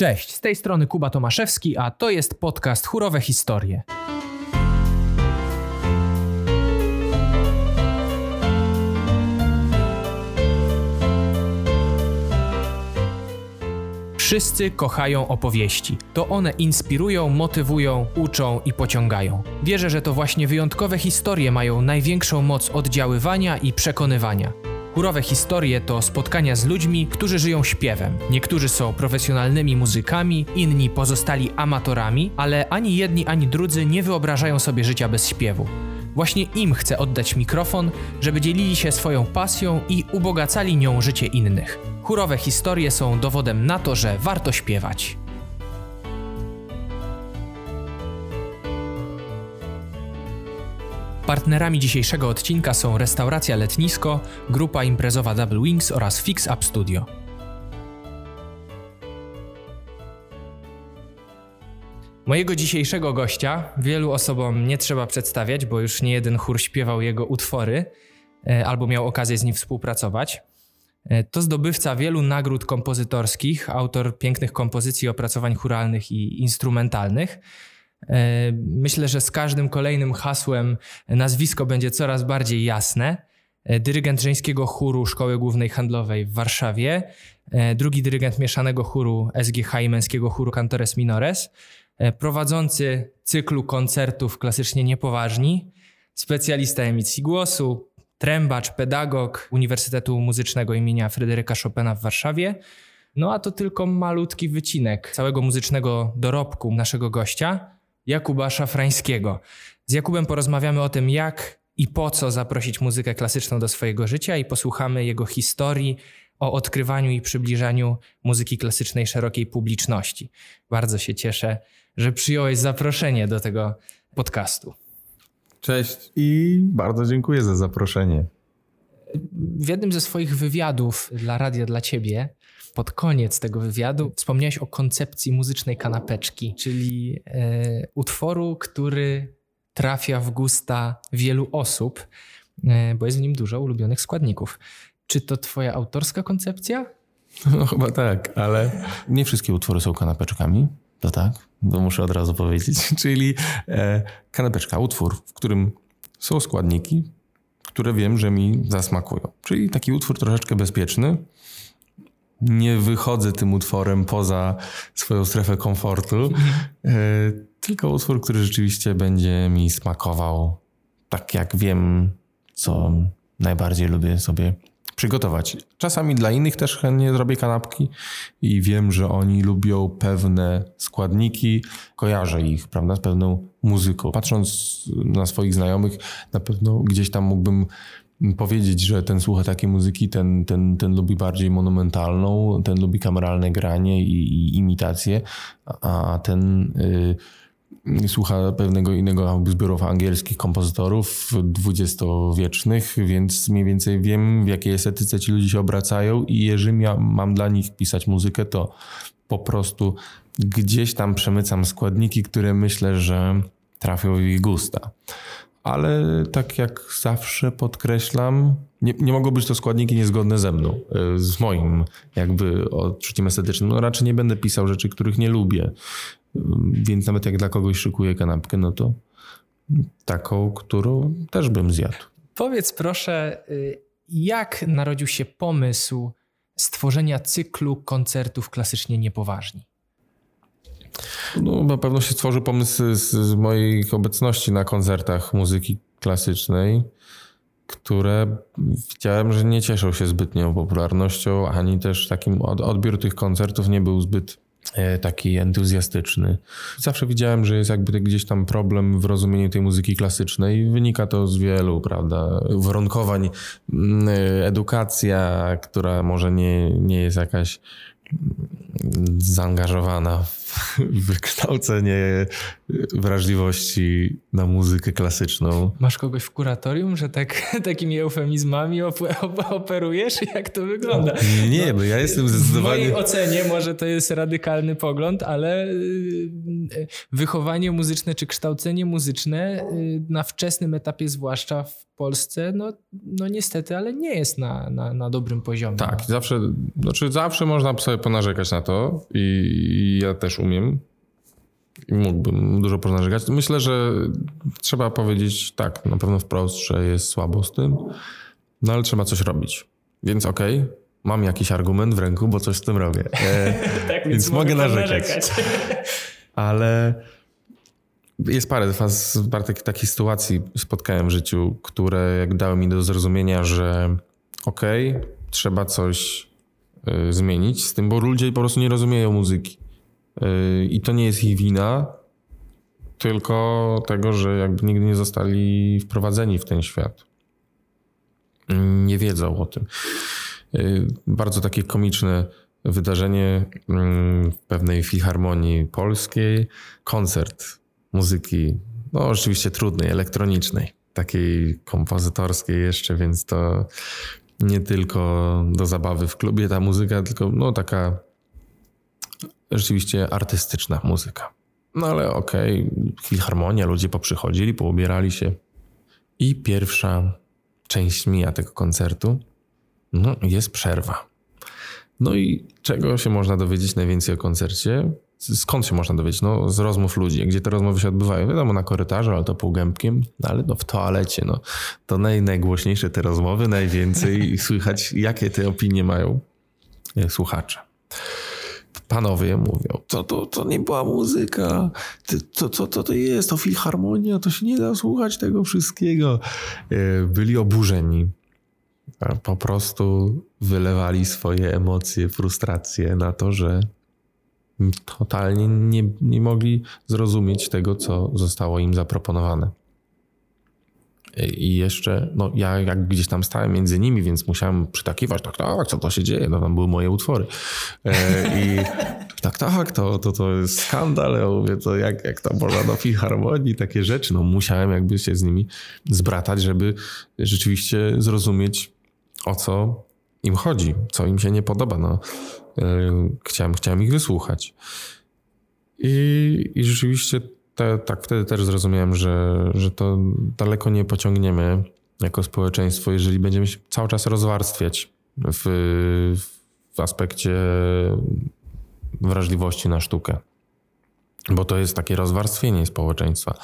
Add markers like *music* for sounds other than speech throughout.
Cześć, z tej strony Kuba Tomaszewski, a to jest podcast Chórowe Historie. Wszyscy kochają opowieści. To one inspirują, motywują, uczą i pociągają. Wierzę, że to właśnie wyjątkowe historie mają największą moc oddziaływania i przekonywania. Chórowe historie to spotkania z ludźmi, którzy żyją śpiewem. Niektórzy są profesjonalnymi muzykami, inni pozostali amatorami, ale ani jedni, ani drudzy nie wyobrażają sobie życia bez śpiewu. Właśnie im chcę oddać mikrofon, żeby dzielili się swoją pasją i ubogacali nią życie innych. Chórowe historie są dowodem na to, że warto śpiewać. Partnerami dzisiejszego odcinka są restauracja Letnisko, grupa imprezowa Double Wings oraz Fix Up Studio. Mojego dzisiejszego gościa wielu osobom nie trzeba przedstawiać, bo już nie jeden chór śpiewał jego utwory e, albo miał okazję z nim współpracować. E, to zdobywca wielu nagród kompozytorskich, autor pięknych kompozycji, opracowań churalnych i instrumentalnych. E, myślę, że z każdym kolejnym hasłem nazwisko będzie coraz bardziej jasne. Dyrygent żeńskiego chóru Szkoły Głównej Handlowej w Warszawie, drugi dyrygent mieszanego chóru SGH i męskiego chóru Cantores Minores, E, prowadzący cyklu koncertów klasycznie niepoważni, specjalista emisji głosu, trębacz, pedagog Uniwersytetu Muzycznego imienia Fryderyka Chopina w Warszawie. No a to tylko malutki wycinek całego muzycznego dorobku naszego gościa, Jakuba Szafrańskiego. Z Jakubem porozmawiamy o tym, jak i po co zaprosić muzykę klasyczną do swojego życia i posłuchamy jego historii, o odkrywaniu i przybliżaniu muzyki klasycznej szerokiej publiczności. Bardzo się cieszę, że przyjąłeś zaproszenie do tego podcastu. Cześć i bardzo dziękuję za zaproszenie. W jednym ze swoich wywiadów dla Radia dla Ciebie, pod koniec tego wywiadu, wspomniałeś o koncepcji muzycznej kanapeczki, czyli e, utworu, który trafia w gusta wielu osób, e, bo jest w nim dużo ulubionych składników. Czy to Twoja autorska koncepcja? No chyba tak, ale nie wszystkie utwory są kanapeczkami. To tak, to muszę od razu powiedzieć. *laughs* Czyli e, kanapeczka, utwór, w którym są składniki, które wiem, że mi zasmakują. Czyli taki utwór troszeczkę bezpieczny. Nie wychodzę tym utworem poza swoją strefę komfortu, *laughs* e, tylko utwór, który rzeczywiście będzie mi smakował tak, jak wiem, co najbardziej lubię sobie przygotować. Czasami dla innych też chętnie zrobię kanapki i wiem, że oni lubią pewne składniki, kojarzę ich, prawda, z pewną muzyką. Patrząc na swoich znajomych, na pewno gdzieś tam mógłbym powiedzieć, że ten słucha takiej muzyki, ten, ten, ten lubi bardziej monumentalną, ten lubi kameralne granie i, i imitację, a ten... Yy, słucha pewnego innego zbiorów angielskich kompozytorów dwudziestowiecznych, więc mniej więcej wiem, w jakiej estetyce ci ludzie się obracają i jeżeli ja mam dla nich pisać muzykę, to po prostu gdzieś tam przemycam składniki, które myślę, że trafią w ich gusta. Ale tak jak zawsze podkreślam, nie, nie mogą być to składniki niezgodne ze mną, e, z moim jakby odczuciem estetycznym. No raczej nie będę pisał rzeczy, których nie lubię. Więc nawet jak dla kogoś szykuję kanapkę, no to taką, którą też bym zjadł. Powiedz proszę, y, jak narodził się pomysł stworzenia cyklu koncertów klasycznie niepoważni? No, na pewno się stworzył pomysł z, z mojej obecności na koncertach muzyki klasycznej, które widziałem, że nie cieszą się zbytnią popularnością, ani też takim odbiór tych koncertów nie był zbyt E, taki entuzjastyczny. Zawsze widziałem, że jest jakby gdzieś tam problem w rozumieniu tej muzyki klasycznej. Wynika to z wielu, prawda, warunkowań. Mm, e, edukacja, która może nie, nie jest jakaś mm, zaangażowana wykształcenie wrażliwości na muzykę klasyczną. Masz kogoś w kuratorium, że tak, *laughs* takimi eufemizmami op operujesz? Jak to wygląda? Nie, no ja jestem zdecydowanie... W mojej ocenie może to jest radykalny pogląd, ale y, wychowanie muzyczne czy kształcenie muzyczne y, na wczesnym etapie, zwłaszcza w Polsce, no, no niestety, ale nie jest na, na, na dobrym poziomie. Tak, zawsze, znaczy zawsze można sobie ponarzekać na to i, i ja też umiem i mógłbym dużo ponarzekać. Myślę, że trzeba powiedzieć tak, na pewno wprost, że jest słabo z tym, no ale trzeba coś robić. Więc okej, okay, mam jakiś argument w ręku, bo coś z tym robię. E, *laughs* tak, więc, więc mogę narzekać. *laughs* ale jest parę, parę takich, takich sytuacji spotkałem w życiu, które jak dały mi do zrozumienia, że okej, okay, trzeba coś y, zmienić z tym, bo ludzie po prostu nie rozumieją muzyki. I to nie jest ich wina, tylko tego, że jakby nigdy nie zostali wprowadzeni w ten świat. Nie wiedzą o tym. Y, bardzo takie komiczne wydarzenie mm, w pewnej filharmonii polskiej, koncert muzyki, no oczywiście trudnej, elektronicznej, takiej kompozytorskiej jeszcze, więc to nie tylko do zabawy w klubie ta muzyka, tylko no taka rzeczywiście artystyczna muzyka. No ale okej, okay, filharmonia, ludzie poprzychodzili, poubierali się i pierwsza część mija tego koncertu, no jest przerwa. No i czego się można dowiedzieć najwięcej o koncercie? Skąd się można dowiedzieć? No, z rozmów ludzi. Gdzie te rozmowy się odbywają? Wiadomo, na korytarzu, ale to półgębkiem, no, ale no, w toalecie. No. To naj, najgłośniejsze te rozmowy, najwięcej słychać, jakie te opinie mają e, słuchacze. Panowie mówią, co to, to nie była muzyka, co to, to, to jest, to filharmonia, to się nie da słuchać tego wszystkiego. E, byli oburzeni. Po prostu wylewali swoje emocje, frustracje na to, że totalnie nie, nie mogli zrozumieć tego, co zostało im zaproponowane. I jeszcze, no ja jak gdzieś tam stałem między nimi, więc musiałem przytakiwać, tak, tak, co to się dzieje, no tam były moje utwory. E, I *laughs* tak, tak, to, to, to jest skandal, ja mówię, to jak, jak to można do filharmonii, takie rzeczy, no musiałem jakby się z nimi zbratać, żeby rzeczywiście zrozumieć, o co im chodzi, co im się nie podoba. No, e, chciałem, chciałem ich wysłuchać. I, i rzeczywiście te, tak wtedy też zrozumiałem, że, że to daleko nie pociągniemy jako społeczeństwo, jeżeli będziemy się cały czas rozwarstwiać w, w aspekcie wrażliwości na sztukę. Bo to jest takie rozwarstwienie społeczeństwa.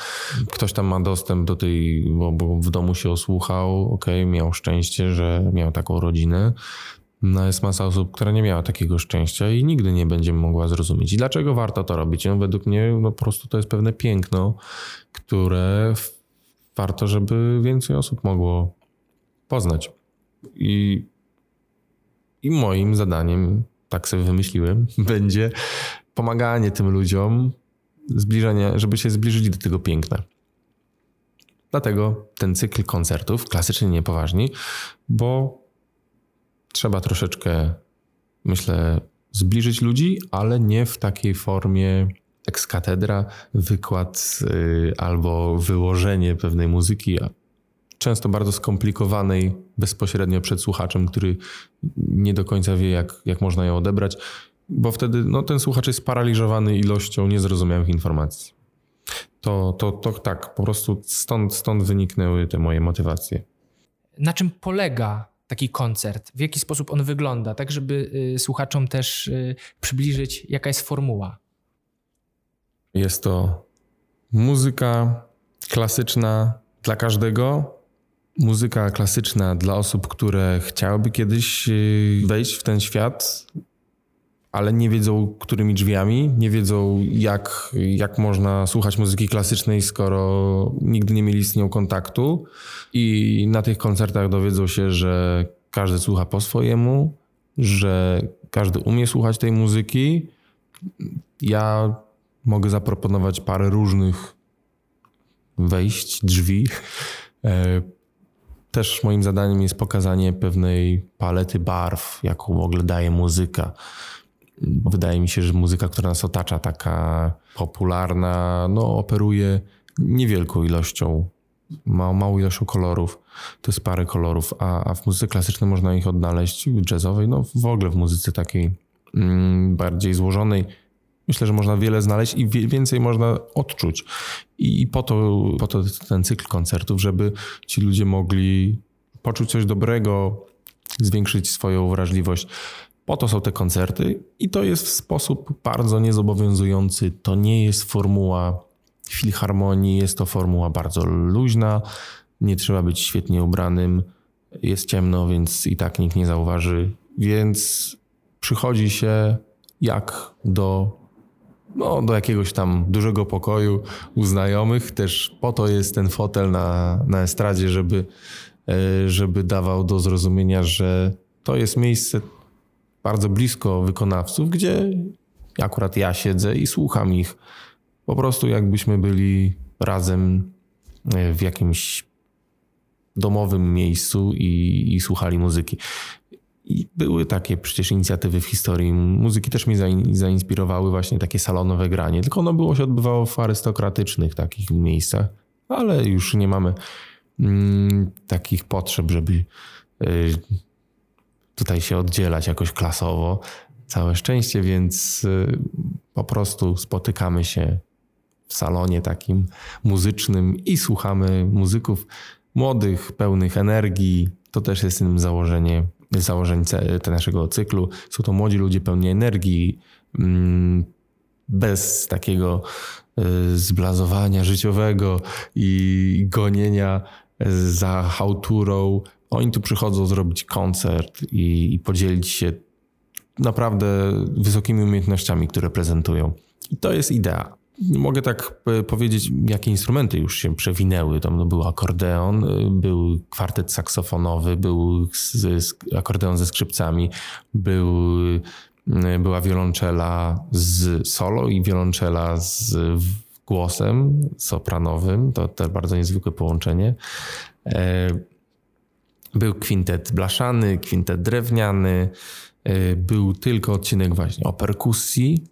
Ktoś tam ma dostęp do tej, bo, bo w domu się osłuchał, ok, miał szczęście, że miał taką rodzinę. No jest masa osób, która nie miała takiego szczęścia i nigdy nie będzie mogła zrozumieć. I dlaczego warto to robić? No, według mnie no, po prostu to jest pewne piękno, które warto, żeby więcej osób mogło poznać. I, i moim zadaniem, tak sobie wymyśliłem, *laughs* będzie pomaganie tym ludziom zbliżenie, żeby się zbliżyli do tego piękna. Dlatego ten cykl koncertów, klasycznie niepoważni, bo trzeba troszeczkę, myślę, zbliżyć ludzi, ale nie w takiej formie ex katedra, wykład yy, albo wyłożenie pewnej muzyki, często bardzo skomplikowanej bezpośrednio przed słuchaczem, który nie do końca wie, jak, jak można ją odebrać bo wtedy no, ten słuchacz jest sparaliżowany ilością niezrozumiałych informacji. To, to, to tak, po prostu stąd, stąd wyniknęły te moje motywacje. Na czym polega taki koncert? W jaki sposób on wygląda? Tak, żeby y, słuchaczom też y, przybliżyć, jaka jest formuła. Jest to muzyka klasyczna dla każdego. Muzyka klasyczna dla osób, które chciałyby kiedyś y, wejść w ten świat, ale nie wiedzą, którymi drzwiami, nie wiedzą, jak, jak można słuchać muzyki klasycznej, skoro nigdy nie mieli z nią kontaktu. I na tych koncertach dowiedzą się, że każdy słucha po swojemu, że każdy umie słuchać tej muzyki. Ja mogę zaproponować parę różnych wejść, drzwi. E, też moim zadaniem jest pokazanie pewnej palety barw, jaką w ogóle daje muzyka Wydaje mi się, że muzyka, która nas otacza, taka popularna, no, operuje niewielką ilością, ma, małą ilością kolorów. To jest parę kolorów, a, a w muzyce klasycznej można ich odnaleźć, jazzowej, no w ogóle w muzyce takiej mm, bardziej złożonej. Myślę, że można wiele znaleźć i więcej można odczuć. I po to, po to ten cykl koncertów, żeby ci ludzie mogli poczuć coś dobrego, zwiększyć swoją wrażliwość. Po to są te koncerty i to jest w sposób bardzo niezobowiązujący. To nie jest formuła filharmonii, jest to formuła bardzo luźna. Nie trzeba być świetnie ubranym. Jest ciemno, więc i tak nikt nie zauważy. Więc przychodzi się jak do, no, do jakiegoś tam dużego pokoju u znajomych. Też po to jest ten fotel na, na estradzie, żeby, e, żeby dawał do zrozumienia, że to jest miejsce bardzo blisko wykonawców, gdzie akurat ja siedzę i słucham ich. Po prostu jakbyśmy byli razem e, w jakimś domowym miejscu i, i słuchali muzyki. I były takie przecież inicjatywy w historii muzyki, też mnie zainspirowały właśnie takie salonowe granie, tylko ono było się odbywało w arystokratycznych takich miejscach, ale już nie mamy mm, takich potrzeb, żeby y, tutaj się oddzielać jakoś klasowo. Całe szczęście, więc y, po prostu spotykamy się w salonie takim muzycznym i słuchamy muzyków młodych, pełnych energii. To też jest tym założenie, założeń naszego cyklu. Są to młodzi ludzie pełni energii, mm, bez takiego y, zblazowania życiowego i gonienia za hałturą. Oni tu przychodzą zrobić koncert i, i podzielić się naprawdę wysokimi umiejętnościami, które prezentują. I to jest idea. Mogę tak powiedzieć, jakie instrumenty już się przewinęły. Tam no, był akordeon, był kwartet saksofonowy, był akordeon ze skrzypcami, był, była wiolonczela z solo i wiolonczela z głosem sopranowym. To, to bardzo niezwykłe połączenie. Był kwintet blaszany, kwintet drewniany, e, był tylko odcinek właśnie o perkusji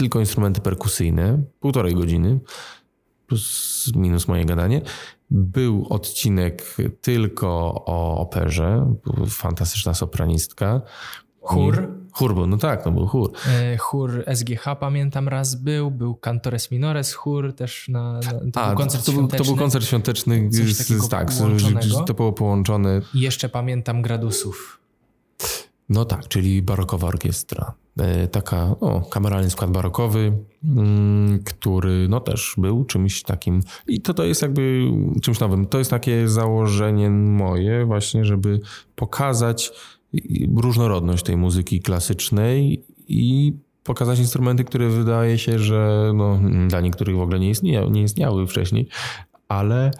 tylko instrumenty perkusyjne, półtorej godziny, plus minus moje gadanie. Był odcinek tylko o operze, fantastyczna sopranistka. Chór? Chór był, no tak, to był chór. E, chór SGH pamiętam raz był, był Cantores Minores chór też na, na to A, był koncert to, świąteczny. To był koncert świąteczny, z, tak, to było połączone. I jeszcze pamiętam Gradusów. No tak, czyli barokowa orkiestra. E, taka no, kameralny skład barokowy, mm, który no też był czymś takim i to, to jest jakby czymś nowym. To jest takie założenie moje właśnie, żeby pokazać różnorodność tej muzyki klasycznej i pokazać instrumenty, które wydaje się, że no, dla niektórych w ogóle nie istniały, nie istniały wcześniej, ale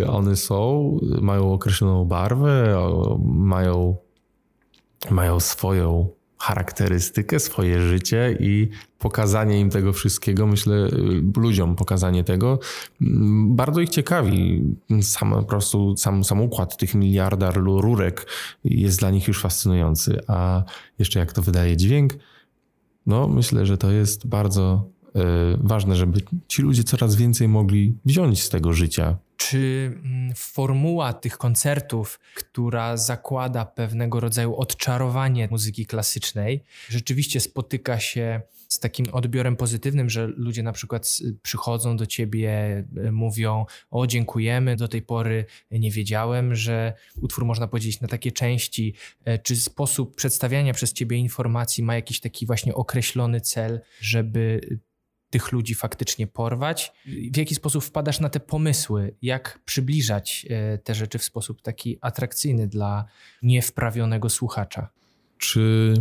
e, one są, mają określoną barwę, mają, mają swoją charakterystykę, swoje życie i pokazanie im tego wszystkiego, myślę, ludziom pokazanie tego, mm, bardzo ich ciekawi. Sam, po prostu sam, sam układ tych miliardar rurek jest dla nich już fascynujący. A jeszcze jak to wydaje dźwięk, no myślę, że to jest bardzo y, ważne, żeby ci ludzie coraz więcej mogli wziąć z tego życia, czy mm, formuła tych koncertów, która zakłada pewnego rodzaju odczarowanie muzyki klasycznej, rzeczywiście spotyka się z takim odbiorem pozytywnym, że ludzie na przykład przychodzą do ciebie, e, mówią: O, dziękujemy, do tej pory nie wiedziałem, że utwór można podzielić na takie części. E, czy sposób przedstawiania przez ciebie informacji ma jakiś taki właśnie określony cel, żeby tych ludzi faktycznie porwać. W jaki sposób wpadasz na te pomysły? Jak przybliżać e, te rzeczy w sposób taki atrakcyjny dla niewprawionego słuchacza? Czy,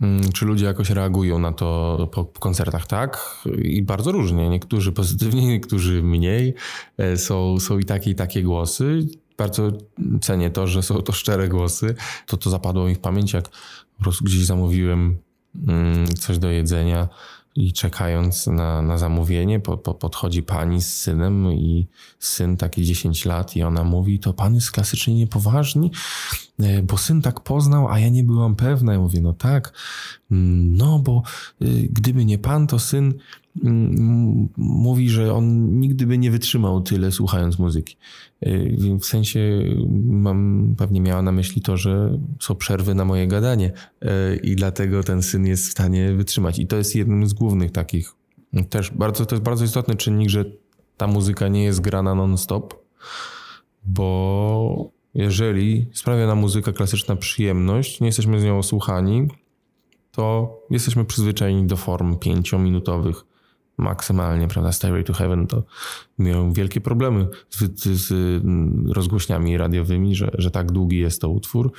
mm, czy ludzie jakoś reagują na to po koncertach? Tak. I bardzo różnie. Niektórzy pozytywnie, *laughs* niektórzy mniej. E, są, są i takie, i takie głosy. Bardzo cenię to, że są to szczere głosy. To to zapadło mi w pamięć, jak po prostu gdzieś zamówiłem mm, coś do jedzenia i czekając na, na zamówienie, po, po, podchodzi pani z synem i syn taki 10 lat i ona mówi, to pan jest klasycznie niepoważni, e, bo syn tak poznał, a ja nie byłam pewna. Ja mówię, no tak, mm, no bo y, gdyby nie pan, to syn mówi, że on nigdy by nie wytrzymał tyle słuchając muzyki. E, w sensie mam, pewnie miała na myśli to, że są przerwy na moje gadanie e, i dlatego ten syn jest w stanie wytrzymać. I to jest jednym z głównych takich. Też bardzo, to jest bardzo istotny czynnik, że ta muzyka nie jest grana non-stop, bo jeżeli sprawia nam muzyka klasyczna przyjemność, nie jesteśmy z nią osłuchani, to jesteśmy przyzwyczajeni do form pięciominutowych, maksymalnie, prawda, Stairway to Heaven, to miał wielkie problemy z, z, rozgłośniami radiowymi, że, że tak długi jest to utwór.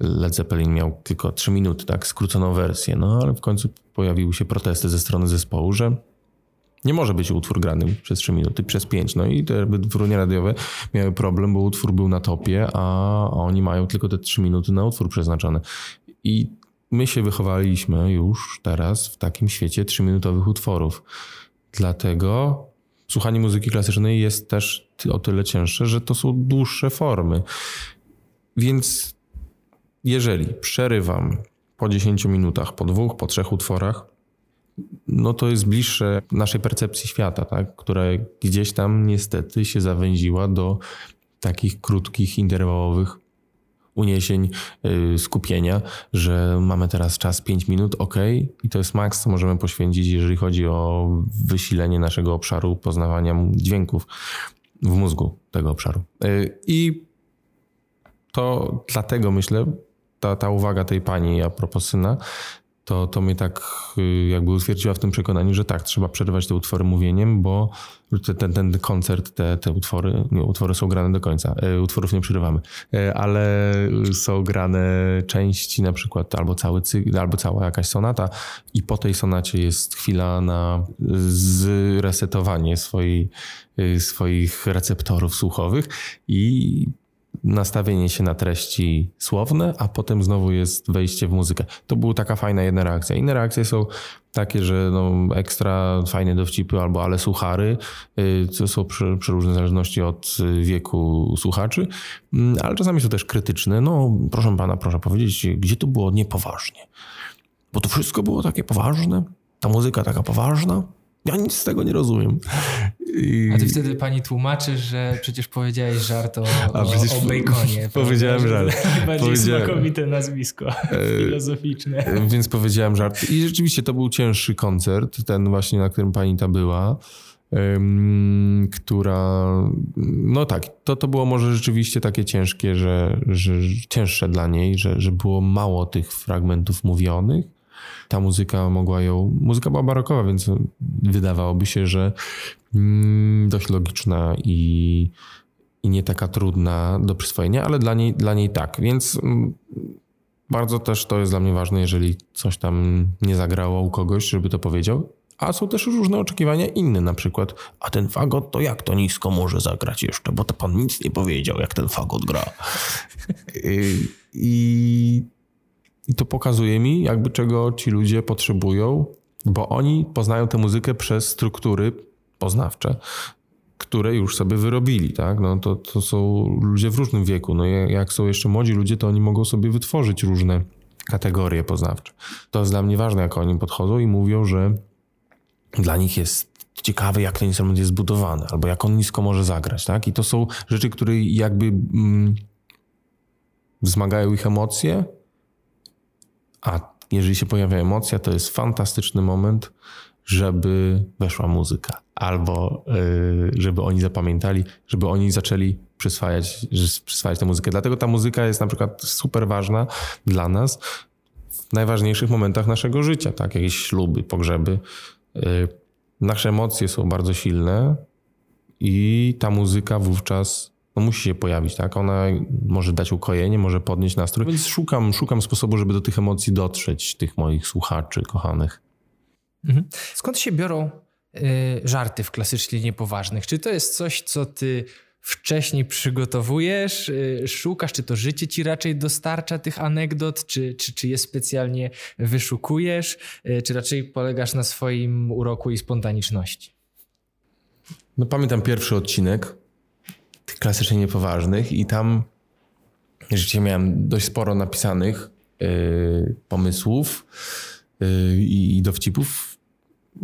Led Zeppelin miał tylko 3 minuty, tak, skróconą wersję, no ale w końcu pojawiły się protesty ze strony zespołu, że nie może być utwór grany przez 3 minuty, przez 5. No i te wytwórnie radiowe miały problem, bo utwór był na topie, a oni mają tylko te 3 minuty na utwór przeznaczone. I my się wychowaliśmy już teraz w takim świecie trzyminutowych utworów. Dlatego słuchanie muzyki klasycznej jest też o tyle cięższe, że to są dłuższe formy. Więc jeżeli przerywam po 10 minutach, po dwóch, po trzech utworach, no to jest bliższe naszej percepcji świata, tak? która gdzieś tam niestety się zawęziła do takich krótkich, interwałowych uniesień, y, skupienia, że mamy teraz czas 5 minut, ok, i to jest maks, co możemy poświęcić, jeżeli chodzi o wysilenie naszego obszaru poznawania dźwięków w mózgu tego obszaru. Y, I to dlatego myślę, ta, ta uwaga tej pani a propos syna, to, to mnie tak y, jakby utwierdziła w tym przekonaniu, że tak, trzeba przerwać te utwory mówieniem, bo ten, ten koncert, te, te utwory, nie, utwory są grane do końca, e, utworów nie przerywamy, e, ale są grane części na przykład albo cały cykl, albo cała jakaś sonata i po tej sonacie jest chwila na zresetowanie swojej, e, swoich receptorów słuchowych i nastawienie się na treści słowne, a potem znowu jest wejście w muzykę. To była taka fajna jedna reakcja. Inne reakcje są takie, że no, ekstra fajne dowcipy albo ale suchary, y, co są przeróżne w zależności od wieku słuchaczy, mm, ale czasami są też krytyczne. No, proszę pana, proszę powiedzieć, gdzie to było niepoważnie? Bo to wszystko było takie poważne? Ta muzyka taka poważna? Ja nic z tego nie rozumiem. I... A ty wtedy pani tłumaczysz, że przecież powiedziałeś żart o, A, o, o baconie. *laughs* Powiedziałem żart. Bardziej powiedziałem... smakowite nazwisko e, filozoficzne. Więc powiedziałem żart. I rzeczywiście to był cięższy koncert, ten właśnie, na którym pani ta była. Um, która, no tak, to, to było może rzeczywiście takie ciężkie, że, że cięższe dla niej, że, że było mało tych fragmentów mówionych, ta muzyka mogła ją. Muzyka była barokowa, więc wydawałoby się, że mm, dość logiczna i, i nie taka trudna do przyswojenia, ale dla niej, dla niej tak. Więc mm, bardzo też to jest dla mnie ważne, jeżeli coś tam nie zagrało u kogoś, żeby to powiedział. A są też różne oczekiwania inne, na przykład, a ten fagot to jak to nisko może zagrać jeszcze, bo to pan nic nie powiedział, jak ten fagot gra. *laughs* I, i i to pokazuje mi, jakby czego ci ludzie potrzebują, bo oni poznają tę muzykę przez struktury poznawcze, które już sobie wyrobili, tak? No to, to są ludzie w różnym wieku. No jak są jeszcze młodzi ludzie, to oni mogą sobie wytworzyć różne kategorie poznawcze. To jest dla mnie ważne, jak oni podchodzą i mówią, że dla nich jest ciekawe, jak ten instrument jest zbudowany, albo jak on nisko może zagrać, tak? I to są rzeczy, które jakby mm, wzmagają ich emocje, a jeżeli się pojawia emocja, to jest fantastyczny moment, żeby weszła muzyka. Albo yy, żeby oni zapamiętali, żeby oni zaczęli przyswajać, przyswajać tę muzykę. Dlatego ta muzyka jest na przykład super ważna dla nas w najważniejszych momentach naszego życia, tak? Jakieś śluby, pogrzeby. Yy, nasze emocje są bardzo silne i ta muzyka wówczas no musi się pojawić, tak? Ona może dać ukojenie, może podnieść nastrój, więc szukam, szukam sposobu, żeby do tych emocji dotrzeć, tych moich słuchaczy kochanych. Mhm. Skąd się biorą y, żarty w klasycznie niepoważnych? Czy to jest coś, co ty wcześniej przygotowujesz, y, szukasz, czy to życie ci raczej dostarcza tych anegdot, czy, czy, czy je specjalnie wyszukujesz, y, czy raczej polegasz na swoim uroku i spontaniczności? No pamiętam pierwszy odcinek, tych klasycznie niepoważnych i tam rzeczywiście miałem dość sporo napisanych yy, pomysłów yy, i dowcipów.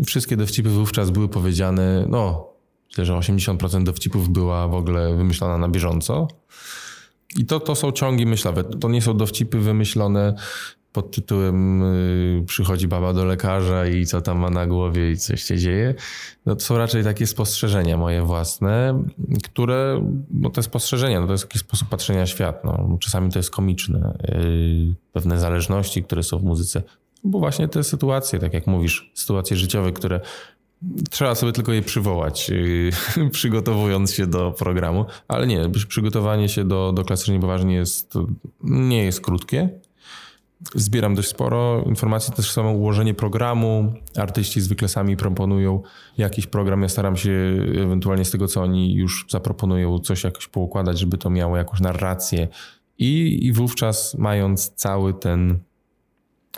Wszystkie dowcipy wówczas były powiedziane, no myślę, że 80% dowcipów była w ogóle wymyślona na bieżąco. I to, to są ciągi myślowe. To nie są dowcipy wymyślone pod tytułem y, przychodzi baba do lekarza i co tam ma na głowie i coś się dzieje. No to są raczej takie spostrzeżenia moje własne, które, no te spostrzeżenia, no to jest jakiś sposób patrzenia na świat. No, czasami to jest komiczne. Y, pewne zależności, które są w muzyce. Bo właśnie te sytuacje, tak jak mówisz, sytuacje życiowe, które Trzeba sobie tylko je przywołać, y, *laughs* przygotowując się do programu, ale nie, przygotowanie się do, do klasycznie poważnie jest, nie jest krótkie. Zbieram dość sporo informacji, też samo ułożenie programu. Artyści zwykle sami proponują jakiś program. Ja staram się ewentualnie z tego, co oni już zaproponują, coś jakoś poukładać, żeby to miało jakąś narrację. I, i wówczas, mając cały ten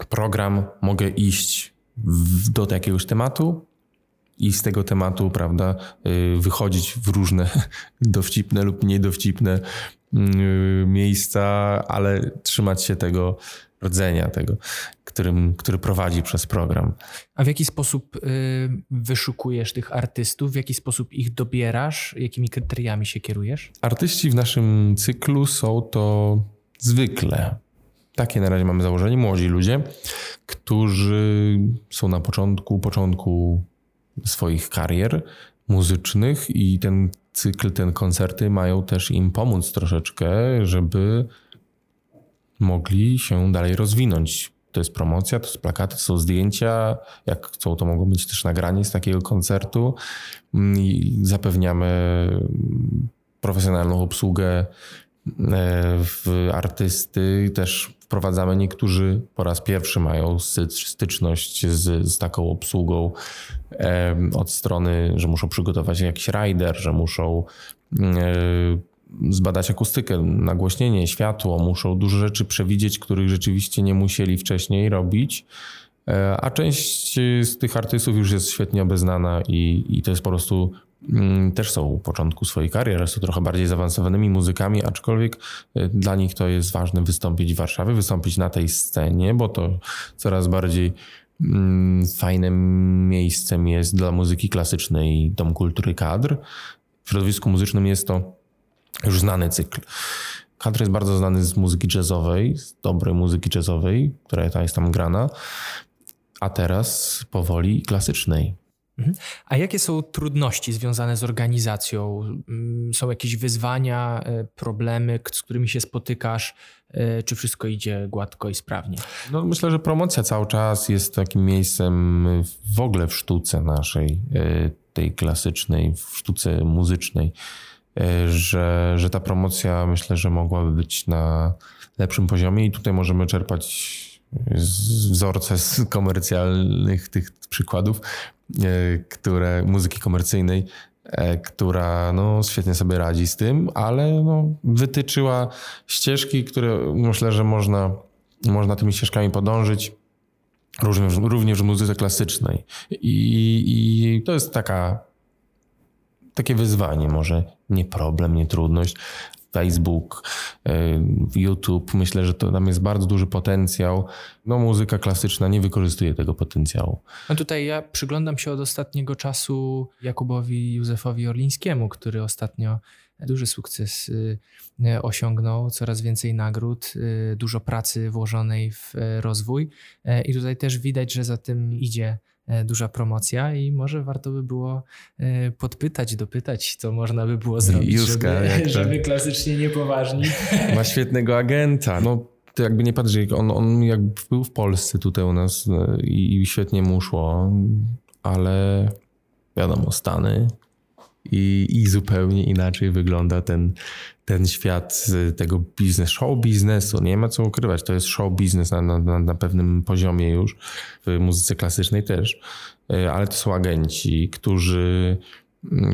program, mogę iść w, do jakiegoś tematu, i z tego tematu, prawda, y, wychodzić w różne *laughs* dowcipne lub niedowcipne y, miejsca, ale trzymać się tego rdzenia, tego, którym, który prowadzi przez program. A w jaki sposób y, wyszukujesz tych artystów? W jaki sposób ich dobierasz? Jakimi kryteriami się kierujesz? Artyści w naszym cyklu są to zwykle takie na razie mamy założenie, młodzi ludzie, którzy są na początku, początku swoich karier muzycznych i ten cykl, ten koncerty mają też im pomóc troszeczkę, żeby mogli się dalej rozwinąć. To jest promocja, to są plakaty, to są zdjęcia. Jak chcą, to mogą być też nagranie z takiego koncertu. I zapewniamy profesjonalną obsługę e, w artysty. Też wprowadzamy niektórzy po raz pierwszy mają styczność z, z taką obsługą od strony, że muszą przygotować jakiś rider, że muszą zbadać akustykę, nagłośnienie, światło, muszą dużo rzeczy przewidzieć, których rzeczywiście nie musieli wcześniej robić. E, a część z tych artystów już jest świetnie obeznana i, i to jest po prostu mm, też są u początku swojej kariery, są trochę bardziej zaawansowanymi muzykami, aczkolwiek e, dla nich to jest ważne wystąpić w Warszawie, wystąpić na tej scenie, bo to coraz bardziej mm, fajnym miejscem jest dla muzyki klasycznej Dom Kultury Kadr. W środowisku muzycznym jest to już znany cykl. Country jest bardzo znany z muzyki jazzowej, z dobrej muzyki jazzowej, która jest tam grana, a teraz powoli klasycznej. Mhm. A jakie są trudności związane z organizacją? Mm, są jakieś wyzwania, e, problemy, z którymi się spotykasz? E, czy wszystko idzie gładko i sprawnie? No, myślę, że promocja cały czas jest takim miejscem w ogóle w sztuce naszej, e, tej klasycznej, w sztuce muzycznej że, że ta promocja myślę, że mogłaby być na lepszym poziomie i tutaj możemy czerpać wzorce z komercjalnych tych przykładów, e, które muzyki komercyjnej, e, która no, świetnie sobie radzi z tym, ale no, wytyczyła ścieżki, które myślę, że można, można tymi ścieżkami podążyć. Również, również w muzyce klasycznej. I, I to jest taka takie wyzwanie, może nie problem, nie trudność. Facebook, y, YouTube, myślę, że to tam jest bardzo duży potencjał. No, muzyka klasyczna nie wykorzystuje tego potencjału. No tutaj ja przyglądam się od ostatniego czasu Jakubowi Józefowi Orlińskiemu, który ostatnio duży sukces y, osiągnął, coraz więcej nagród, y, dużo pracy włożonej w rozwój. I tutaj też widać, że za tym idzie duża promocja i może warto by było e, podpytać, dopytać, co można by było zrobić, Juska, żeby, żeby klasycznie niepoważni. *laughs* Ma świetnego agenta. No, to jakby nie patrzeć, on, on jakby był w Polsce tutaj u nas e, i, i świetnie mu szło, ale wiadomo, Stany i, i zupełnie inaczej wygląda ten, ten świat tego biznes, show biznesu. Nie ma co ukrywać, to jest show biznes na, na, na pewnym poziomie już, w muzyce klasycznej też, e, ale to są agenci, którzy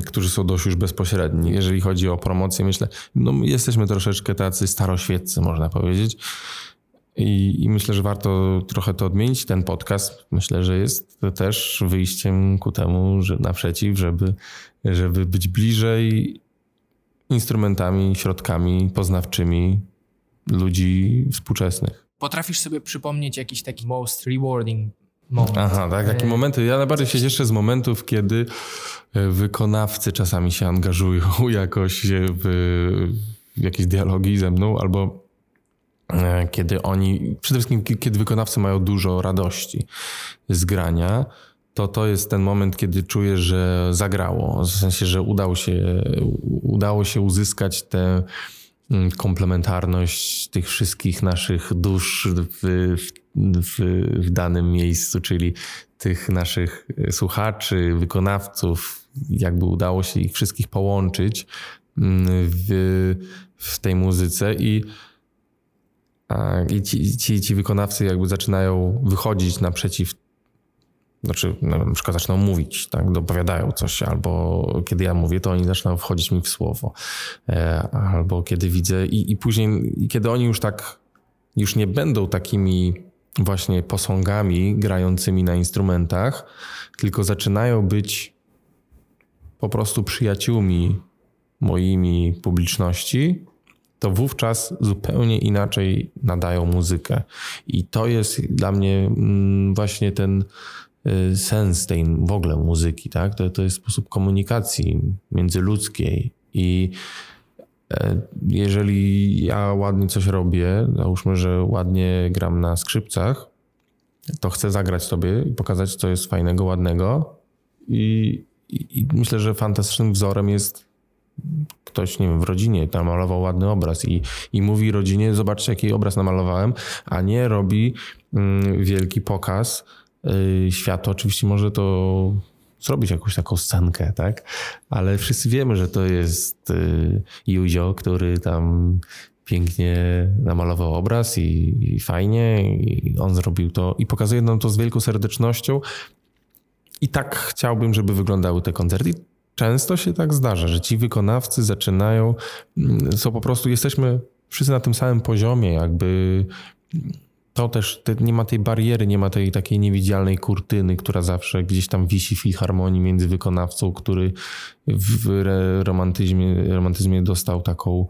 którzy są dość już bezpośredni. Jeżeli chodzi o promocję, myślę, no jesteśmy troszeczkę tacy staroświeccy, można powiedzieć. I, I, myślę, że warto trochę to odmienić. Ten podcast myślę, że jest też wyjściem ku temu, że naprzeciw, żeby, żeby być bliżej instrumentami, środkami poznawczymi ludzi współczesnych. Potrafisz sobie przypomnieć jakiś taki most rewarding moment? Aha, tak, takie momenty. Ja najbardziej się cieszę z momentów, kiedy e, wykonawcy czasami się angażują *laughs* jakoś w, w jakieś dialogi ze mną, albo e, kiedy oni, przede wszystkim kiedy wykonawcy mają dużo radości z grania, to to jest ten moment, kiedy czuję, że zagrało. W sensie, że udało się, udało się uzyskać tę mm, komplementarność tych wszystkich naszych dusz w, w, w danym miejscu, czyli tych naszych słuchaczy, wykonawców, jakby udało się ich wszystkich połączyć mm, w, w tej muzyce i i ci, ci, ci wykonawcy jakby zaczynają wychodzić naprzeciw znaczy, no, na przykład zaczną mówić, tak, dopowiadają coś, albo kiedy ja mówię, to oni zaczynają wchodzić mi w słowo, e, albo kiedy widzę i, i później, kiedy oni już tak, już nie będą takimi właśnie posągami grającymi na instrumentach, tylko zaczynają być po prostu przyjaciółmi moimi publiczności, to wówczas zupełnie inaczej nadają muzykę. I to jest dla mnie mm, właśnie ten Y, sens tej w ogóle muzyki, tak? To, to jest sposób komunikacji międzyludzkiej i e, jeżeli ja ładnie coś robię, załóżmy, że ładnie gram na skrzypcach, to chcę zagrać sobie i pokazać, co jest fajnego, ładnego. I, i, i myślę, że fantastycznym wzorem jest ktoś, nie wiem, w rodzinie namalował ładny obraz i, i mówi rodzinie, zobaczcie, jaki obraz namalowałem, a nie robi mm, wielki pokaz Y, świat oczywiście może to zrobić jakąś taką scenkę, tak? Ale wszyscy wiemy, że to jest y, Juzio, który tam pięknie namalował obraz i, i, fajnie i on zrobił to i pokazuje nam to z wielką serdecznością i tak chciałbym, żeby wyglądały te koncerty. Często się tak zdarza, że ci wykonawcy zaczynają, mm, są po prostu, jesteśmy wszyscy na tym samym poziomie, jakby to też te, nie ma tej bariery, nie ma tej takiej niewidzialnej kurtyny, która zawsze gdzieś tam wisi w filharmonii między wykonawcą, który w romantyzmie, romantyzmie dostał taką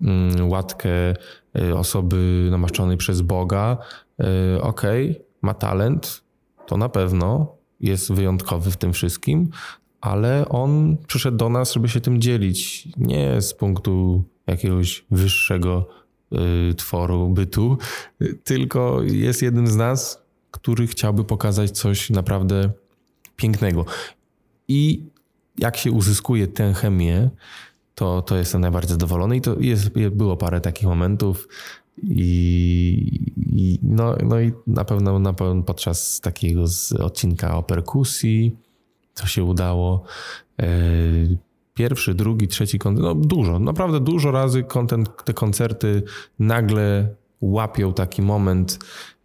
mm, łatkę y, osoby namaszczonej przez Boga. Y, okej, okay, ma talent, to na pewno jest wyjątkowy w tym wszystkim, ale on przyszedł do nas, żeby się tym dzielić. Nie z punktu jakiegoś wyższego Y, tworu, bytu, tylko jest jednym z nas, który chciałby pokazać coś naprawdę pięknego. I jak się uzyskuje tę chemię, to, to jestem najbardziej zadowolony i to jest, było parę takich momentów i, i no, no i na pewno, na pewno podczas takiego odcinka o perkusji, co się udało, e, pierwszy, drugi, trzeci koncert, no dużo, naprawdę dużo razy kontent, te koncerty nagle łapią taki moment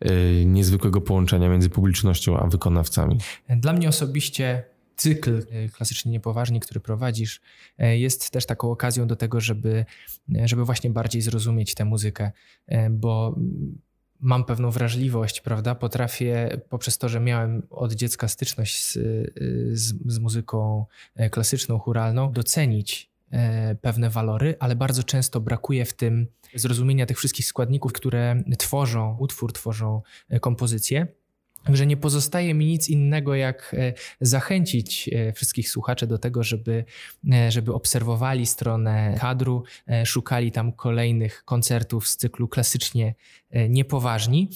y, niezwykłego połączenia między publicznością a wykonawcami. Dla mnie osobiście cykl y, klasycznie niepoważni, który prowadzisz, jest też taką okazją do tego, żeby, żeby właśnie bardziej zrozumieć tę muzykę, bo mam pewną wrażliwość, prawda? Potrafię poprzez to, że miałem od dziecka styczność z, z, z muzyką e, klasyczną, churalną, docenić e, pewne walory, ale bardzo często brakuje w tym zrozumienia tych wszystkich składników, które tworzą utwór, tworzą e, kompozycję. Także nie pozostaje mi nic innego, jak e, zachęcić e, wszystkich słuchaczy do tego, żeby, e, żeby obserwowali stronę kadru, szukali tam kolejnych koncertów z cyklu klasycznie niepoważni.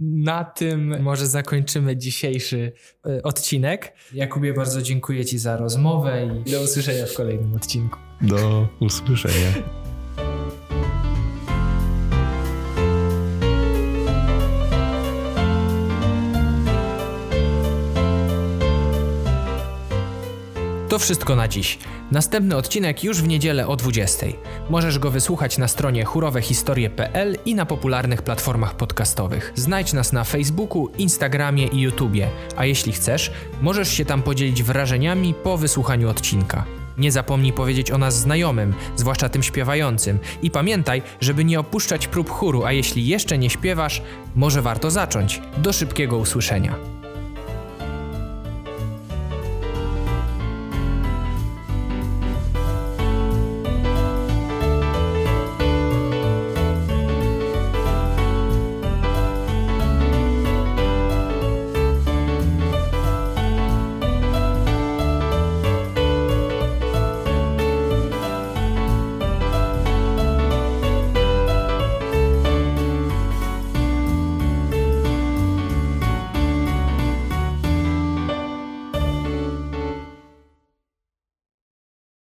Na tym może zakończymy dzisiejszy odcinek. Jakubie, bardzo dziękuję Ci za rozmowę i do usłyszenia w kolejnym odcinku. Do usłyszenia. To wszystko na dziś. Następny odcinek już w niedzielę o 20. Możesz go wysłuchać na stronie churowehistorie.pl i na popularnych platformach podcastowych. Znajdź nas na Facebooku, Instagramie i YouTubie, a jeśli chcesz, możesz się tam podzielić wrażeniami po wysłuchaniu odcinka. Nie zapomnij powiedzieć o nas znajomym, zwłaszcza tym śpiewającym. I pamiętaj, żeby nie opuszczać prób chóru, a jeśli jeszcze nie śpiewasz, może warto zacząć. Do szybkiego usłyszenia.